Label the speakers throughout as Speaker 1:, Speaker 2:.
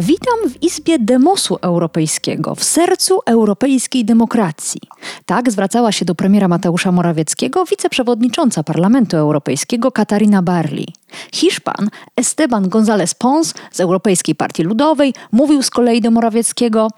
Speaker 1: Witam w Izbie Demosu Europejskiego, w sercu europejskiej demokracji. Tak zwracała się do premiera Mateusza Morawieckiego wiceprzewodnicząca Parlamentu Europejskiego Katarina Barley. Hiszpan Esteban González Pons z Europejskiej Partii Ludowej mówił z kolei do Morawieckiego: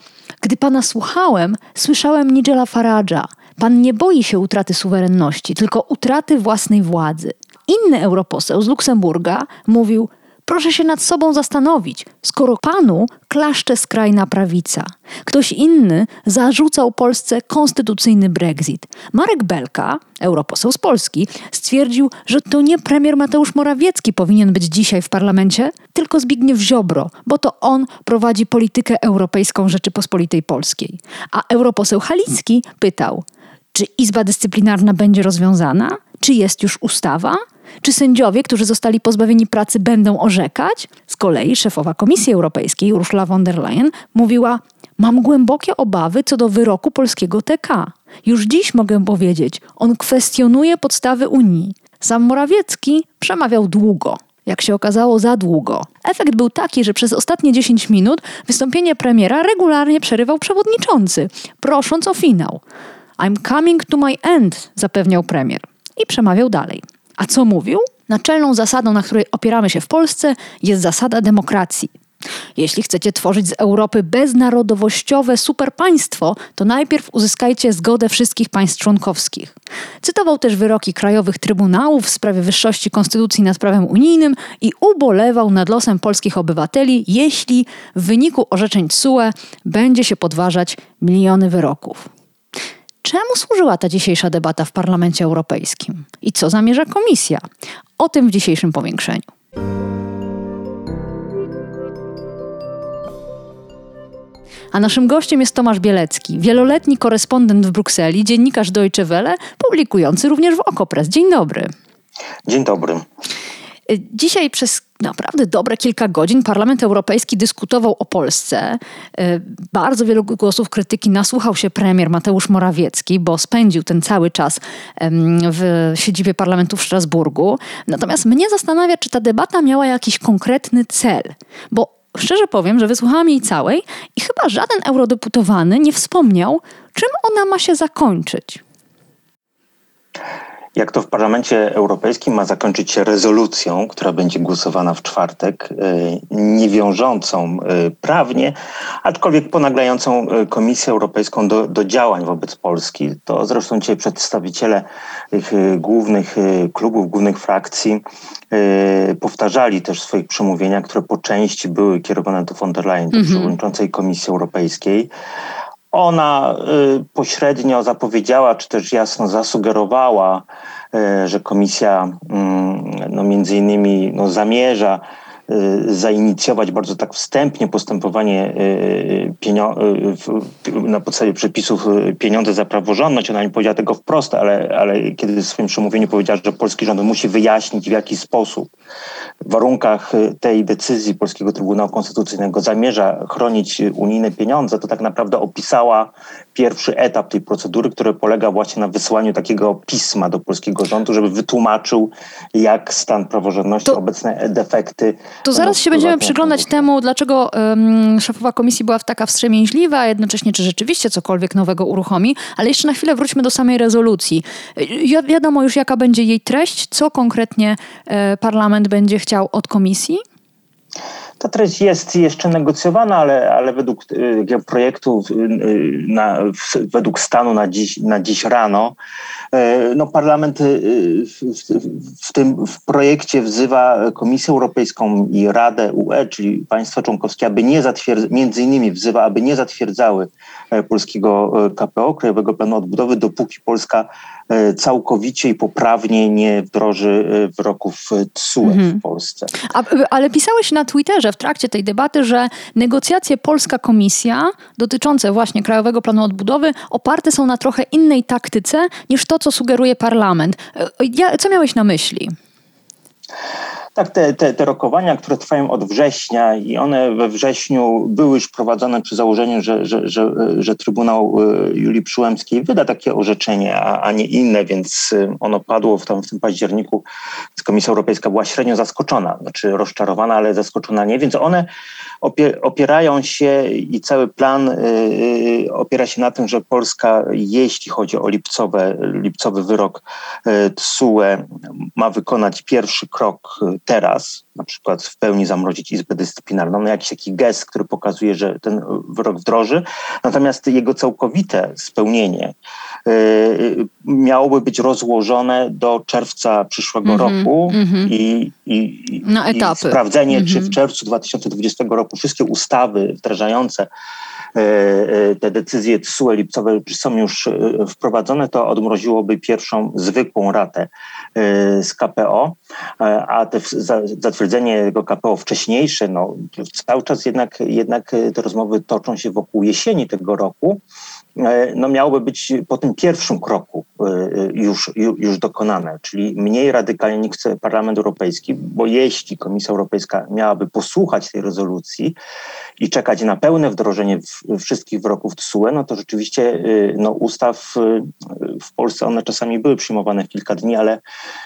Speaker 1: Gdy pana słuchałem, słyszałem Nigela Farage'a. Pan nie boi się utraty suwerenności, tylko utraty własnej władzy. Inny europoseł z Luksemburga mówił: Proszę się nad sobą zastanowić, skoro panu klaszcze skrajna prawica. Ktoś inny zarzucał Polsce konstytucyjny Brexit. Marek Belka, europoseł z Polski, stwierdził, że to nie premier Mateusz Morawiecki powinien być dzisiaj w parlamencie, tylko Zbigniew Ziobro, bo to on prowadzi politykę europejską Rzeczypospolitej Polskiej. A europoseł Halicki pytał, czy Izba Dyscyplinarna będzie rozwiązana? Czy jest już ustawa? Czy sędziowie, którzy zostali pozbawieni pracy, będą orzekać? Z kolei szefowa Komisji Europejskiej, Ursula von der Leyen, mówiła: Mam głębokie obawy co do wyroku polskiego TK. Już dziś mogę powiedzieć, on kwestionuje podstawy Unii. Sam Morawiecki przemawiał długo. Jak się okazało, za długo. Efekt był taki, że przez ostatnie 10 minut wystąpienie premiera regularnie przerywał przewodniczący, prosząc o finał. I'm coming to my end, zapewniał premier. I przemawiał dalej. A co mówił? Naczelną zasadą, na której opieramy się w Polsce, jest zasada demokracji. Jeśli chcecie tworzyć z Europy beznarodowościowe superpaństwo, to najpierw uzyskajcie zgodę wszystkich państw członkowskich. Cytował też wyroki krajowych trybunałów w sprawie wyższości konstytucji nad prawem unijnym i ubolewał nad losem polskich obywateli, jeśli w wyniku orzeczeń TSUE będzie się podważać miliony wyroków. Czemu służyła ta dzisiejsza debata w Parlamencie Europejskim? I co zamierza Komisja? O tym w dzisiejszym powiększeniu. A naszym gościem jest Tomasz Bielecki, wieloletni korespondent w Brukseli, dziennikarz Deutsche Welle, publikujący również w Okopres. Dzień dobry.
Speaker 2: Dzień dobry.
Speaker 1: Dzisiaj przez naprawdę dobre kilka godzin Parlament Europejski dyskutował o Polsce. E, bardzo wielu głosów krytyki nasłuchał się premier Mateusz Morawiecki, bo spędził ten cały czas w siedzibie parlamentu w Strasburgu. Natomiast mnie zastanawia, czy ta debata miała jakiś konkretny cel, bo Szczerze powiem, że wysłuchałam jej całej i chyba żaden eurodeputowany nie wspomniał, czym ona ma się zakończyć
Speaker 2: jak to w Parlamencie Europejskim ma zakończyć się rezolucją, która będzie głosowana w czwartek, e, niewiążącą e, prawnie, aczkolwiek ponaglającą e, Komisję Europejską do, do działań wobec Polski. To zresztą dzisiaj przedstawiciele tych głównych klubów, głównych frakcji powtarzali też swoich przemówieniach, które po części były kierowane do von der Leyen, do -hmm. przewodniczącej Komisji Europejskiej. Ona y, pośrednio zapowiedziała, czy też jasno zasugerowała, y, że komisja mm, no, między innymi no, zamierza zainicjować bardzo tak wstępnie postępowanie na podstawie przepisów pieniądze za praworządność. Ona nie powiedziała tego wprost, ale, ale kiedy w swoim przemówieniu powiedziała, że polski rząd musi wyjaśnić w jaki sposób w warunkach y, tej decyzji Polskiego Trybunału Konstytucyjnego zamierza chronić unijne pieniądze, to tak naprawdę opisała pierwszy etap tej procedury, który polega właśnie na wysłaniu takiego pisma do polskiego rządu, żeby wytłumaczył, jak stan praworządności, to, obecne defekty.
Speaker 1: To zaraz się będziemy przyglądać temu, dlaczego um, szefowa komisji była taka wstrzemięźliwa, a jednocześnie czy rzeczywiście cokolwiek nowego uruchomi, ale jeszcze na chwilę wróćmy do samej rezolucji. Wi wiadomo już, jaka będzie jej treść, co konkretnie e, parlament będzie chciał od komisji?
Speaker 2: Ta treść jest jeszcze negocjowana, ale, ale według y, projektu, y, na, według stanu na dziś, na dziś rano, y, no parlament w, w, tym w projekcie wzywa Komisję Europejską i Radę UE, czyli państwa członkowskie, aby nie zatwierdzały, między innymi wzywa, aby nie zatwierdzały e, polskiego e, KPO, Krajowego Planu Odbudowy, dopóki Polska e, całkowicie i poprawnie nie wdroży wyroków TSUE mhm. w Polsce.
Speaker 1: A, ale pisałeś na Twitterze, w trakcie tej debaty, że negocjacje Polska-Komisja dotyczące właśnie Krajowego Planu Odbudowy oparte są na trochę innej taktyce niż to, co sugeruje parlament. Ja, co miałeś na myśli?
Speaker 2: Tak, te, te, te rokowania, które trwają od września i one we wrześniu były już prowadzone przy założeniu, że, że, że, że Trybunał y, Julii Przyłębskiej wyda takie orzeczenie, a, a nie inne, więc y, ono padło w, tam, w tym październiku. Komisja Europejska była średnio zaskoczona, znaczy rozczarowana, ale zaskoczona nie, więc one opierają się i cały plan y, opiera się na tym, że Polska, jeśli chodzi o lipcowe, lipcowy wyrok TSUE, ma wykonać pierwszy krok teraz, na przykład w pełni zamrozić Izbę Dyscyplinarną, no jakiś taki gest, który pokazuje, że ten wyrok wdroży, natomiast jego całkowite spełnienie y, miałoby być rozłożone do czerwca przyszłego mm -hmm, roku mm -hmm. I, i, i sprawdzenie, mm -hmm. czy w mhm. czerwcu 2020 roku wszystkie ustawy wdrażające te decyzje TSUE lipcowe są już e, wprowadzone, to odmroziłoby pierwszą zwykłą ratę z KPO, a te zatwierdzenie tego KPO wcześniejsze, no cały czas jednak, jednak te rozmowy toczą się wokół jesieni tego roku, no miałoby być po tym pierwszym kroku już, już dokonane, czyli mniej radykalnie niż chce Parlament Europejski, bo jeśli Komisja Europejska miałaby posłuchać tej rezolucji i czekać na pełne wdrożenie wszystkich wyroków TSUE, no to rzeczywiście no, ustaw w Polsce one czasami były przyjmowane w kilka dni, ale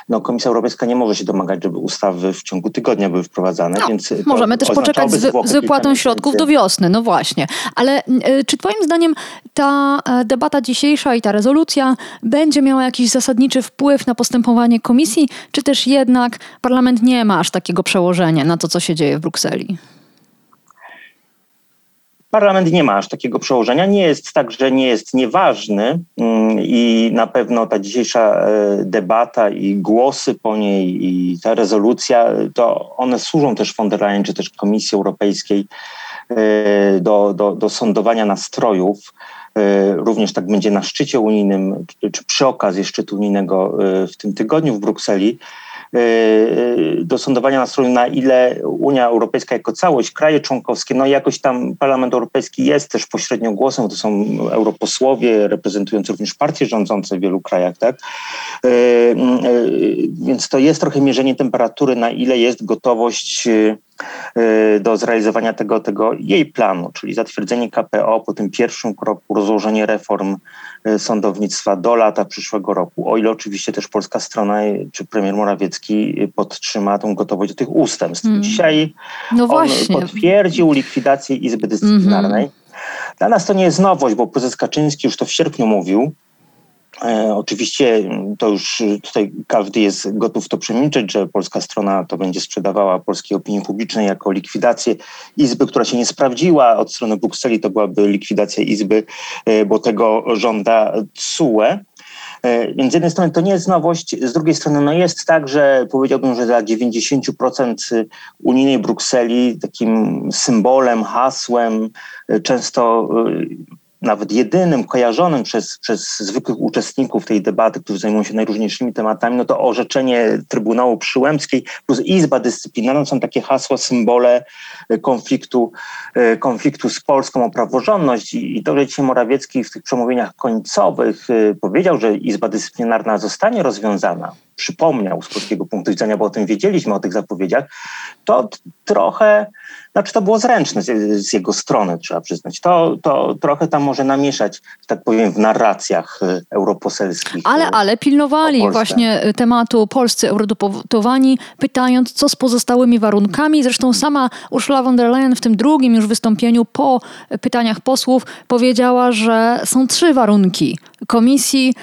Speaker 2: no, Komisja Europejska nie może się domagać, żeby ustawy w ciągu tygodnia były wprowadzane. No, więc
Speaker 1: możemy też poczekać z, z wypłatą środków do wiosny, no właśnie. Ale czy Twoim zdaniem ta e, debata dzisiejsza i ta rezolucja będzie miała jakiś zasadniczy wpływ na postępowanie komisji, czy też jednak parlament nie ma aż takiego przełożenia na to, co się dzieje w Brukseli?
Speaker 2: Parlament nie ma aż takiego przełożenia. Nie jest tak, że nie jest nieważny mm, i na pewno ta dzisiejsza e, debata i głosy po niej i ta rezolucja, to one służą też von der Leyen czy też Komisji Europejskiej e, do, do, do sądowania nastrojów. E, również tak będzie na szczycie unijnym, czy przy okazji szczytu unijnego w tym tygodniu w Brukseli. Y, do sądowania nastroju, na ile Unia Europejska jako całość, kraje członkowskie, no jakoś tam Parlament Europejski jest też pośrednio głosem, to są europosłowie reprezentujący również partie rządzące w wielu krajach, tak? Więc to jest trochę mierzenie temperatury, na ile jest gotowość do zrealizowania tego, tego jej planu, czyli zatwierdzenie KPO po tym pierwszym kroku, rozłożenie reform E, sądownictwa do lata przyszłego roku. O ile oczywiście też polska strona czy premier Morawiecki podtrzyma tą gotowość do tych ustępstw. Mm. Dzisiaj no właśnie. potwierdził likwidację Izby Dyscyplinarnej. Mm -hmm. Dla nas to nie jest nowość, bo prezes Kaczyński już to w sierpniu mówił, oczywiście mm, to już tutaj każdy jest gotów to przemilczeć, że polska strona to będzie sprzedawała polskiej opinii publicznej jako likwidację Izby, która się nie sprawdziła. Od strony Brukseli to byłaby likwidacja Izby, e, bo tego żąda CUE. E, więc z jednej strony to nie jest nowość, z drugiej strony no jest tak, że powiedziałbym, że dla 90% unijnej Brukseli takim symbolem, hasłem, często nawet jedynym kojarzonym przez, przez zwykłych uczestników tej debaty, którzy zajmują się najróżniejszymi tematami, no to orzeczenie Trybunału Przyłębskiej plus Izba Dyscyplinarna są takie hasła, symbole e, konfliktu, e, konfliktu z Polską o praworządność. I, że dzisiaj Morawiecki w tych przemówieniach końcowych e, powiedział, że Izba Dyscyplinarna zostanie rozwiązana, przypomniał z polskiego punktu widzenia, bo o tym wiedzieliśmy, o tych zapowiedziach, to trochę znaczy to było zręczne z, z, jego strony, trzeba przyznać. To, to trochę tam może namieszać, tak powiem, w narracjach y, europoselskich.
Speaker 1: Ale, y, ale pilnowali właśnie y, tematu polscy eurodeputowani, pytając, co z pozostałymi warunkami. Zresztą sama Ursula von der Leyen w tym drugim już wystąpieniu po pytaniach posłów powiedziała, że są trzy warunki komisji,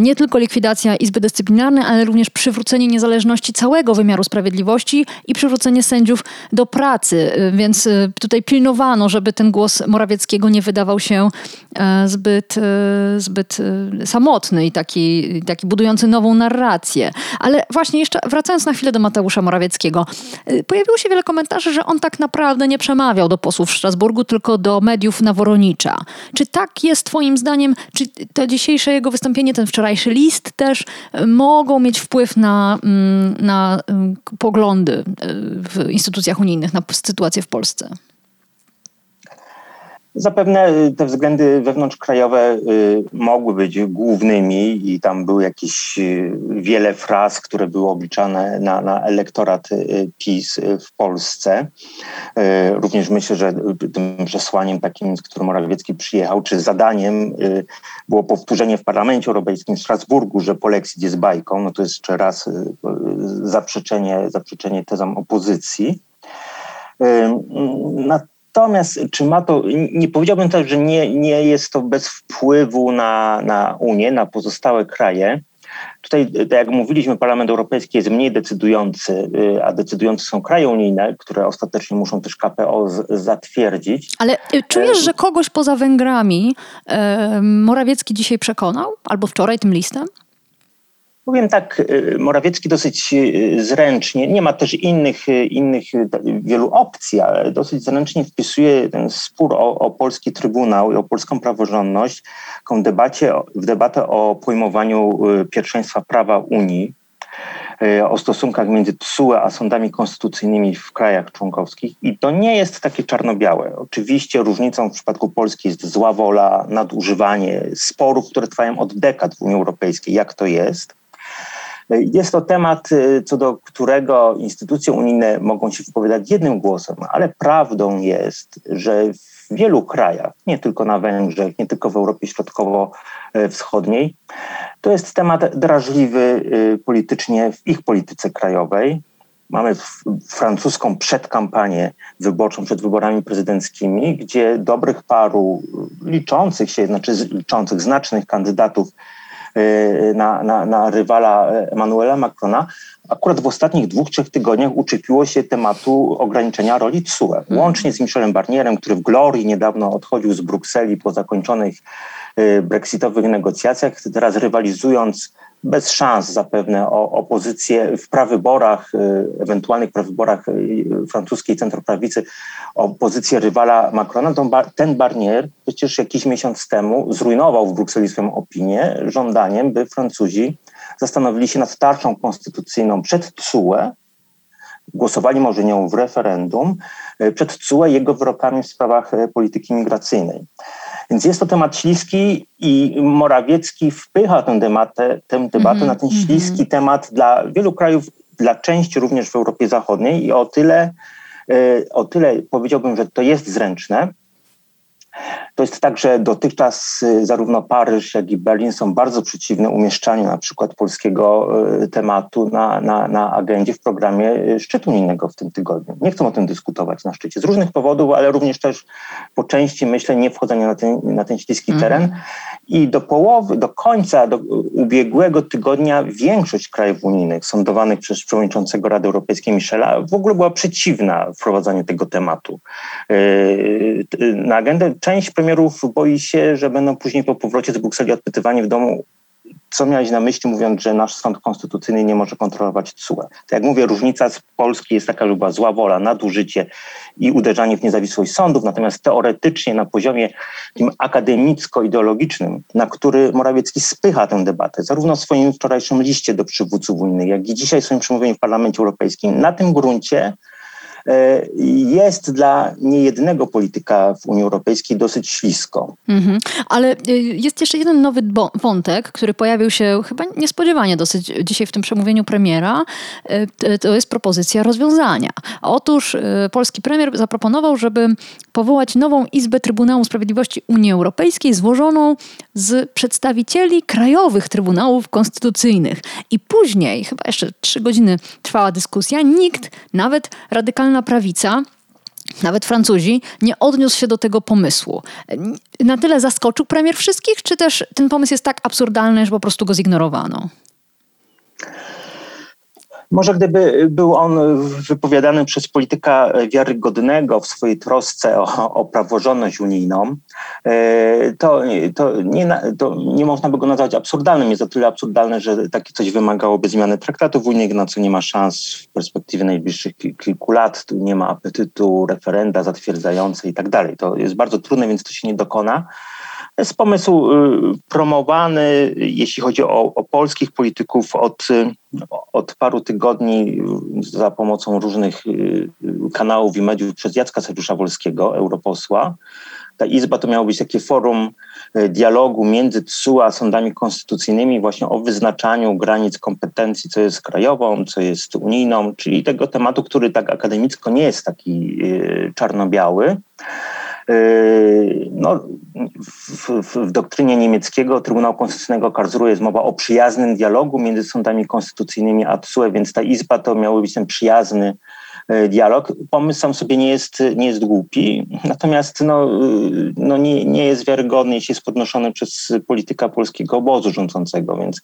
Speaker 1: nie tylko likwidacja Izby Dyscyplinarnej, ale również przywrócenie niezależności całego wymiaru sprawiedliwości i przywrócenie sędziów do pracy więc y, tutaj pilnowano, żeby ten głos Morawieckiego nie wydawał się e, zbyt, e, zbyt e, samotny i taki, taki budujący nową narrację. Ale właśnie jeszcze wracając na chwilę do Mateusza Morawieckiego, pojawiło się wiele komentarzy, że on tak naprawdę nie przemawiał do posłów w Strasburgu, tylko do mediów na Woronicza. Czy tak jest twoim zdaniem, czy to dzisiejsze jego wystąpienie, ten wczorajszy list też mogą mieć wpływ na, mm, na poglądy w instytucjach unijnych, na sytuację w Polsce?
Speaker 2: Zapewne y, te względy wewnątrzkrajowe y, mogły być głównymi i tam były jakieś y, wiele fraz, które były obliczane na, na elektorat PiS w Polsce. Również myślę, że tym przesłaniem takim, z którym Morawiecki przyjechał, czy zadaniem było powtórzenie w Parlamencie Europejskim w Strasburgu, że polexit jest bajką. No to jest jeszcze raz zaprzeczenie, zaprzeczenie tezom opozycji. Natomiast czy ma to, nie powiedziałbym też, że nie, nie jest to bez wpływu na, na Unię, na pozostałe kraje. Tutaj, tak jak mówiliśmy, Parlament Europejski jest mniej decydujący, y, a decydujące są kraje unijne, które ostatecznie muszą też KPO z, zatwierdzić.
Speaker 1: Ale y, czujesz, że kogoś poza Węgrami e, Morawiecki dzisiaj przekonał? Albo wczoraj tym listem?
Speaker 2: Powiem tak, y, Morawiecki dosyć y, zręcznie, nie ma też innych, y, innych wielu opcji, ale dosyć zręcznie wpisuje ten spór o, o polski Trybunał i o polską praworządność w, debacie, w debatę o pojmowaniu pierwszeństwa prawa Unii, o stosunkach między TSUE a sądami konstytucyjnymi w krajach członkowskich. I to nie jest takie czarno-białe. Oczywiście różnicą w przypadku Polski jest zła wola, nadużywanie sporów, które trwają od dekad w Unii Europejskiej, jak to jest. Jest to temat, y, co do którego instytucje unijne mogą się wypowiadać jednym głosem, ale prawdą jest, że w wielu krajach, nie tylko na Węgrzech, nie tylko w Europie Środkowo-Wschodniej, to jest temat drażliwy y, politycznie w ich polityce krajowej. Mamy francuską przedkampanię wyborczą przed wyborami prezydenckimi, gdzie dobrych paru liczących się, znaczy liczących znacznych kandydatów na, na, na rywala Emmanuela Macrona, akurat w ostatnich dwóch, trzech tygodniach uczepiło się tematu ograniczenia roli TSUE. Mhm. Łącznie z Michelem Barnierem, który w glorii niedawno odchodził z Brukseli po zakończonych y, brexitowych negocjacjach, teraz rywalizując bez szans zapewne o, opozycję w prawyborach, y, ewentualnych prawyborach y, francuskiej centroprawicy, o pozycję rywala Macrona, ten Barnier przecież jakiś miesiąc temu zrujnował w Brukseli swoją opinię żądaniem, by Francuzi zastanowili się nad tarczą konstytucyjną przed TSUE, głosowali może nią w referendum, y, przed TSUE jego wyrokami w sprawach polityki migracyjnej. Więc jest to temat śliski i Morawiecki wpycha tę debatę, tę debatę mm -hmm. na ten mhm. śliski temat dla wielu krajów, dla części również w Europie Zachodniej i o tyle, y, o tyle powiedziałbym, że to jest zręczne, to jest tak, że dotychczas y, zarówno Paryż, jak i Berlin są bardzo przeciwne umieszczaniu na przykład polskiego y, tematu na, na, na agendzie w programie y, szczytu unijnego w tym tygodniu. Nie chcą o tym dyskutować na szczycie z różnych powodów, ale również też po części myślę nie wchodzenia na ten, na ten śliski mm. teren. I do połowy, do końca do ubiegłego tygodnia większość krajów unijnych sądowanych przez przewodniczącego Rady Europejskiej Michela w ogóle była przeciwna wprowadzaniu tego tematu na agendę. Część premierów boi się, że będą później po powrocie z Brukseli odpytywani w domu, co miałeś na myśli, mówiąc, że nasz sąd konstytucyjny nie może kontrolować TSUE. Tak jak mówię, różnica z Polski jest taka, że była zła wola, nadużycie i uderzanie w niezawisłość sądów, natomiast teoretycznie na poziomie tym akademicko-ideologicznym, na który Morawiecki spycha tę debatę, zarówno w swoim wczorajszym liście do przywódców unijnych, jak i dzisiaj w swoim przemówieniu w Parlamencie Europejskim, na tym gruncie jest dla niejednego polityka w Unii Europejskiej dosyć ślisko. Mhm.
Speaker 1: Ale e, jest jeszcze jeden nowy wątek, który pojawił się chyba niespodziewanie dosyć dzisiaj w tym przemówieniu premiera. E, to jest propozycja rozwiązania. Otóż polski premier zaproponował, żeby powołać nową Izbę Trybunału Sprawiedliwości Unii Europejskiej złożoną z przedstawicieli krajowych trybunałów konstytucyjnych. I później, chyba jeszcze trzy godziny trwała dyskusja, nikt, nawet radykalna prawica, nawet Francuzi, nie odniósł się do tego pomysłu. Na tyle zaskoczył premier wszystkich, czy też ten pomysł jest tak absurdalny, że po prostu go zignorowano?
Speaker 2: Może gdyby był on wypowiadany przez polityka wiarygodnego w swojej trosce o, o praworządność unijną, e, to, to, nie, to nie można by go nazwać absurdalnym. Jest o tyle absurdalne, że takie coś wymagałoby zmiany traktatów unijnych, na co nie ma szans w perspektywie najbliższych kilku lat. Tu nie ma apetytu referenda zatwierdzające i tak dalej. To jest bardzo trudne, więc to się nie dokona. Jest pomysł promowany, jeśli chodzi o, o polskich polityków od, od paru tygodni za pomocą różnych kanałów i mediów przez Jacka Sergiusza Wolskiego, europosła. Ta izba to miało być takie forum dialogu między TSUE a sądami konstytucyjnymi właśnie o wyznaczaniu granic kompetencji, co jest krajową, co jest unijną, czyli tego tematu, który tak akademicko nie jest taki czarno-biały. E, no, w, w, w, doktrynie niemieckiego Trybunału Konstytucyjnego Karlsruhe jest mowa o przyjaznym dialogu między sądami konstytucyjnymi a TSUE, więc ta izba to miały być ten przyjazny dialog. Pomysł sam sobie nie jest, nie jest głupi, natomiast no, y, no nie, nie jest wiarygodny, jeśli jest podnoszony przez polityka polskiego obozu rządzącego, więc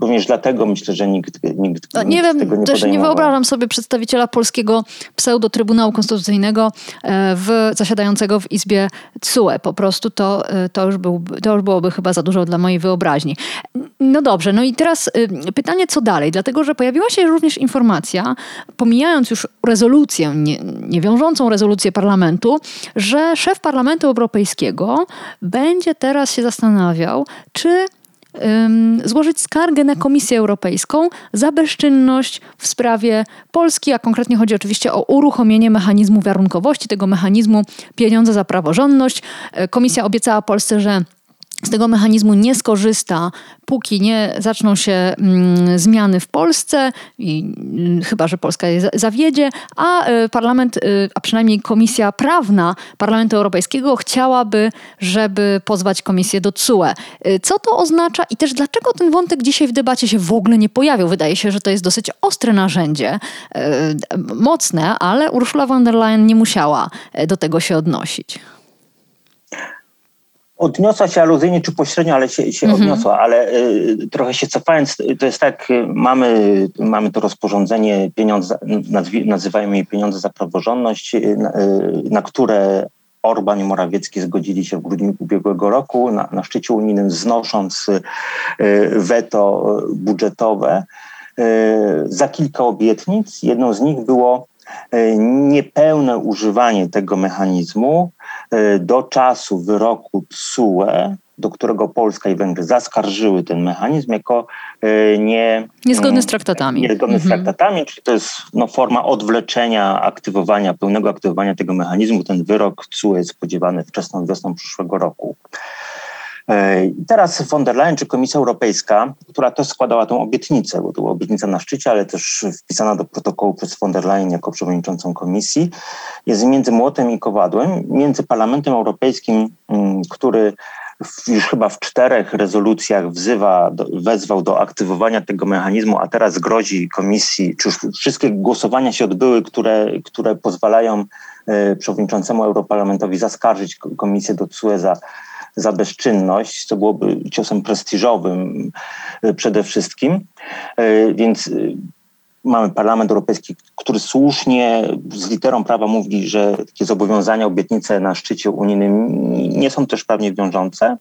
Speaker 2: również dlatego myślę, że nikt, nikt,
Speaker 1: no, nie
Speaker 2: nikt
Speaker 1: wiem,
Speaker 2: tego nie
Speaker 1: też nie wyobrażam sobie przedstawiciela polskiego pseudo-trybunału konstytucyjnego e, w, zasiadającego w Izbie TSUE. Po prostu to, e, to, już był, to już byłoby chyba za dużo dla mojej wyobraźni. No dobrze, no i teraz pytanie, co dalej? Dlatego, że pojawiła się również informacja, pomijając już rezolucję, nie, niewiążącą rezolucję parlamentu, że szef Parlamentu Europejskiego będzie teraz się zastanawiał, czy złożyć skargę na Komisję Europejską za bezczynność w sprawie Polski, a konkretnie chodzi oczywiście o uruchomienie mechanizmu warunkowości, tego mechanizmu pieniądze za praworządność. E, Komisja obiecała Polsce, że z tego mechanizmu nie skorzysta, póki nie zaczną się mm, zmiany w Polsce, i, y, chyba że Polska je zawiedzie, a y, parlament, y, a przynajmniej Komisja Prawna Parlamentu Europejskiego chciałaby, żeby pozwać Komisję do CUE. Y, co to oznacza i też dlaczego ten wątek dzisiaj w debacie się w ogóle nie pojawił? Wydaje się, że to jest dosyć ostre narzędzie, mocne, ale Ursula von der Leyen nie musiała do tego się odnosić.
Speaker 2: Odniosła się aluzyjnie czy pośrednio, ale się, się mhm. odniosła, ale y, trochę się cofając, to jest tak, y, mamy, mamy to rozporządzenie, pieniądze, nazywajmy je pieniądze za praworządność, y, na, y, na które Orban i Morawiecki zgodzili się w grudniu ubiegłego roku na, na szczycie unijnym, znosząc y, weto budżetowe. Y, za kilka obietnic. Jedną z nich było niepełne używanie tego mechanizmu do czasu wyroku TSUE, do którego Polska i Węgry zaskarżyły ten mechanizm jako e, nie,
Speaker 1: niezgodny z traktatami.
Speaker 2: Niezgodny mhm. z traktatami, czyli to jest no, forma odwleczenia aktywowania, pełnego aktywowania tego mechanizmu. Ten wyrok TSUE jest spodziewany wczesną wiosną przyszłego roku. Teraz von der Leyen czy Komisja Europejska, która też składała tą obietnicę, bo to była obietnica na szczycie, ale też wpisana do protokołu przez von der Leyen jako przewodniczącą komisji, jest między młotem i kowadłem, między Parlamentem Europejskim, mm, który już chyba w czterech rezolucjach wzywa, wezwał do aktywowania tego mechanizmu, a teraz grozi komisji, czy już wszystkie głosowania się odbyły, które, które pozwalają e, przewodniczącemu Europarlamentowi zaskarżyć komisję do CUE za bezczynność, co byłoby ciosem prestiżowym y, przede wszystkim. Y, więc y, mamy Parlament Europejski, który słusznie z literą prawa mówi, że takie zobowiązania, obietnice na szczycie unijnym nie są też prawnie wiążące.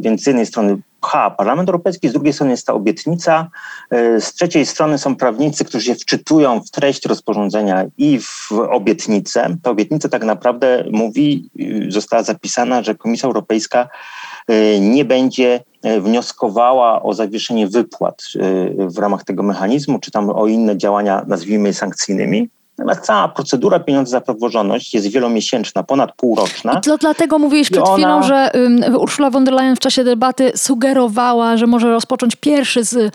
Speaker 2: Więc z jednej strony pcha Parlament Europejski, z drugiej strony jest ta obietnica, e, z trzeciej strony są prawnicy, którzy się wczytują w treść rozporządzenia i w obietnicę. Ta obietnica tak naprawdę mówi, y, została zapisana, że Komisja Europejska e, nie będzie e, wnioskowała o zawieszenie wypłat w ramach tego mechanizmu, czy tam o inne działania, nazwijmy je sankcyjnymi. Natomiast cała procedura pieniądze za praworządność jest wielomiesięczna, ponad półroczna.
Speaker 1: I to dlatego mówiłeś przed ona... chwilą, że um, Ursula von der Leyen w czasie debaty sugerowała, że może rozpocząć pierwszy z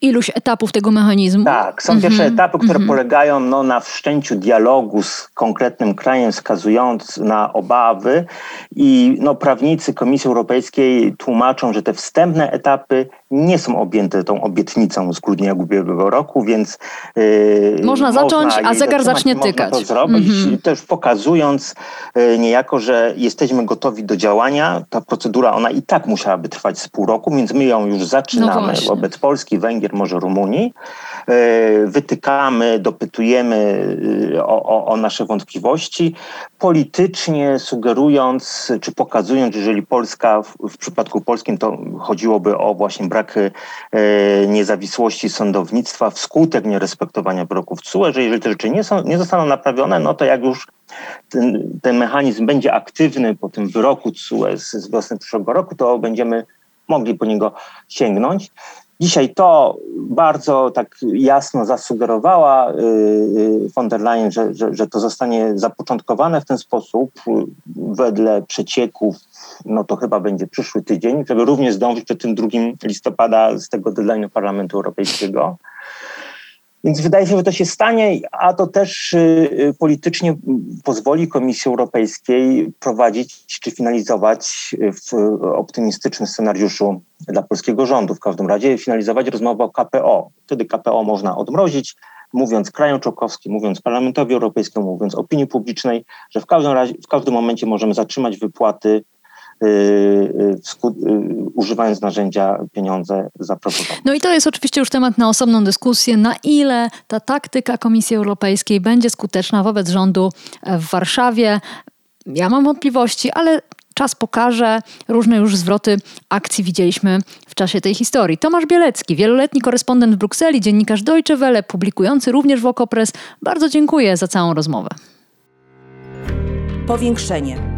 Speaker 1: iluś etapów tego mechanizmu.
Speaker 2: Tak, są pierwsze mhm. etapy, które mhm. polegają no, na wszczęciu dialogu z konkretnym krajem, wskazując na obawy i no, prawnicy Komisji Europejskiej tłumaczą, że te wstępne etapy nie są objęte tą obietnicą z grudnia ubiegłego roku, więc
Speaker 1: yy, można zacząć, można a zegar zacznie tykać.
Speaker 2: Można to zrobić, mm-hmm. też pokazując yy, niejako, że jesteśmy gotowi do działania. Ta procedura, ona i tak musiałaby trwać z pół roku, więc my ją już zaczynamy no wobec Polski, Węgier, Węgier, może Rumunii. E, wytykamy, dopytujemy e, o, o, o nasze wątpliwości, politycznie sugerując czy pokazując, jeżeli Polska, w, w przypadku polskim to chodziłoby o właśnie brak e, niezawisłości sądownictwa wskutek nierespektowania wyroków TSUE, że jeżeli te rzeczy nie, są, nie zostaną naprawione, no to jak już ten, ten mechanizm będzie aktywny po tym wyroku TSUE z, z wiosny przyszłego roku, to będziemy mogli po niego sięgnąć. Dzisiaj to bardzo tak jasno zasugerowała y, y, von der Leyen, że, że, że to zostanie zapoczątkowane w ten sposób wedle przecieków, no to chyba będzie przyszły tydzień, żeby również zdążyć przed tym 2 listopada z tego deadline'u Parlamentu Europejskiego. Więc wydaje się, że to się stanie, a to też y, politycznie pozwoli Komisji Europejskiej prowadzić czy finalizować w optymistycznym scenariuszu dla polskiego rządu, w każdym razie finalizować rozmowę o KPO. Wtedy KPO można odmrozić, mówiąc krajom członkowskim, mówiąc Parlamentowi Europejskiemu, mówiąc opinii publicznej, że w każdym, razie, w każdym momencie możemy zatrzymać wypłaty Y, y, y, używając narzędzia pieniądze zaproponowane.
Speaker 1: No i to jest oczywiście już temat na osobną dyskusję, na ile ta taktyka Komisji Europejskiej będzie skuteczna wobec rządu w Warszawie. Ja mam wątpliwości, ale czas pokaże. Różne już zwroty akcji widzieliśmy w czasie tej historii. Tomasz Bielecki, wieloletni korespondent w Brukseli, dziennikarz Deutsche Welle, publikujący również w Okopres. Bardzo dziękuję za całą rozmowę.
Speaker 3: Powiększenie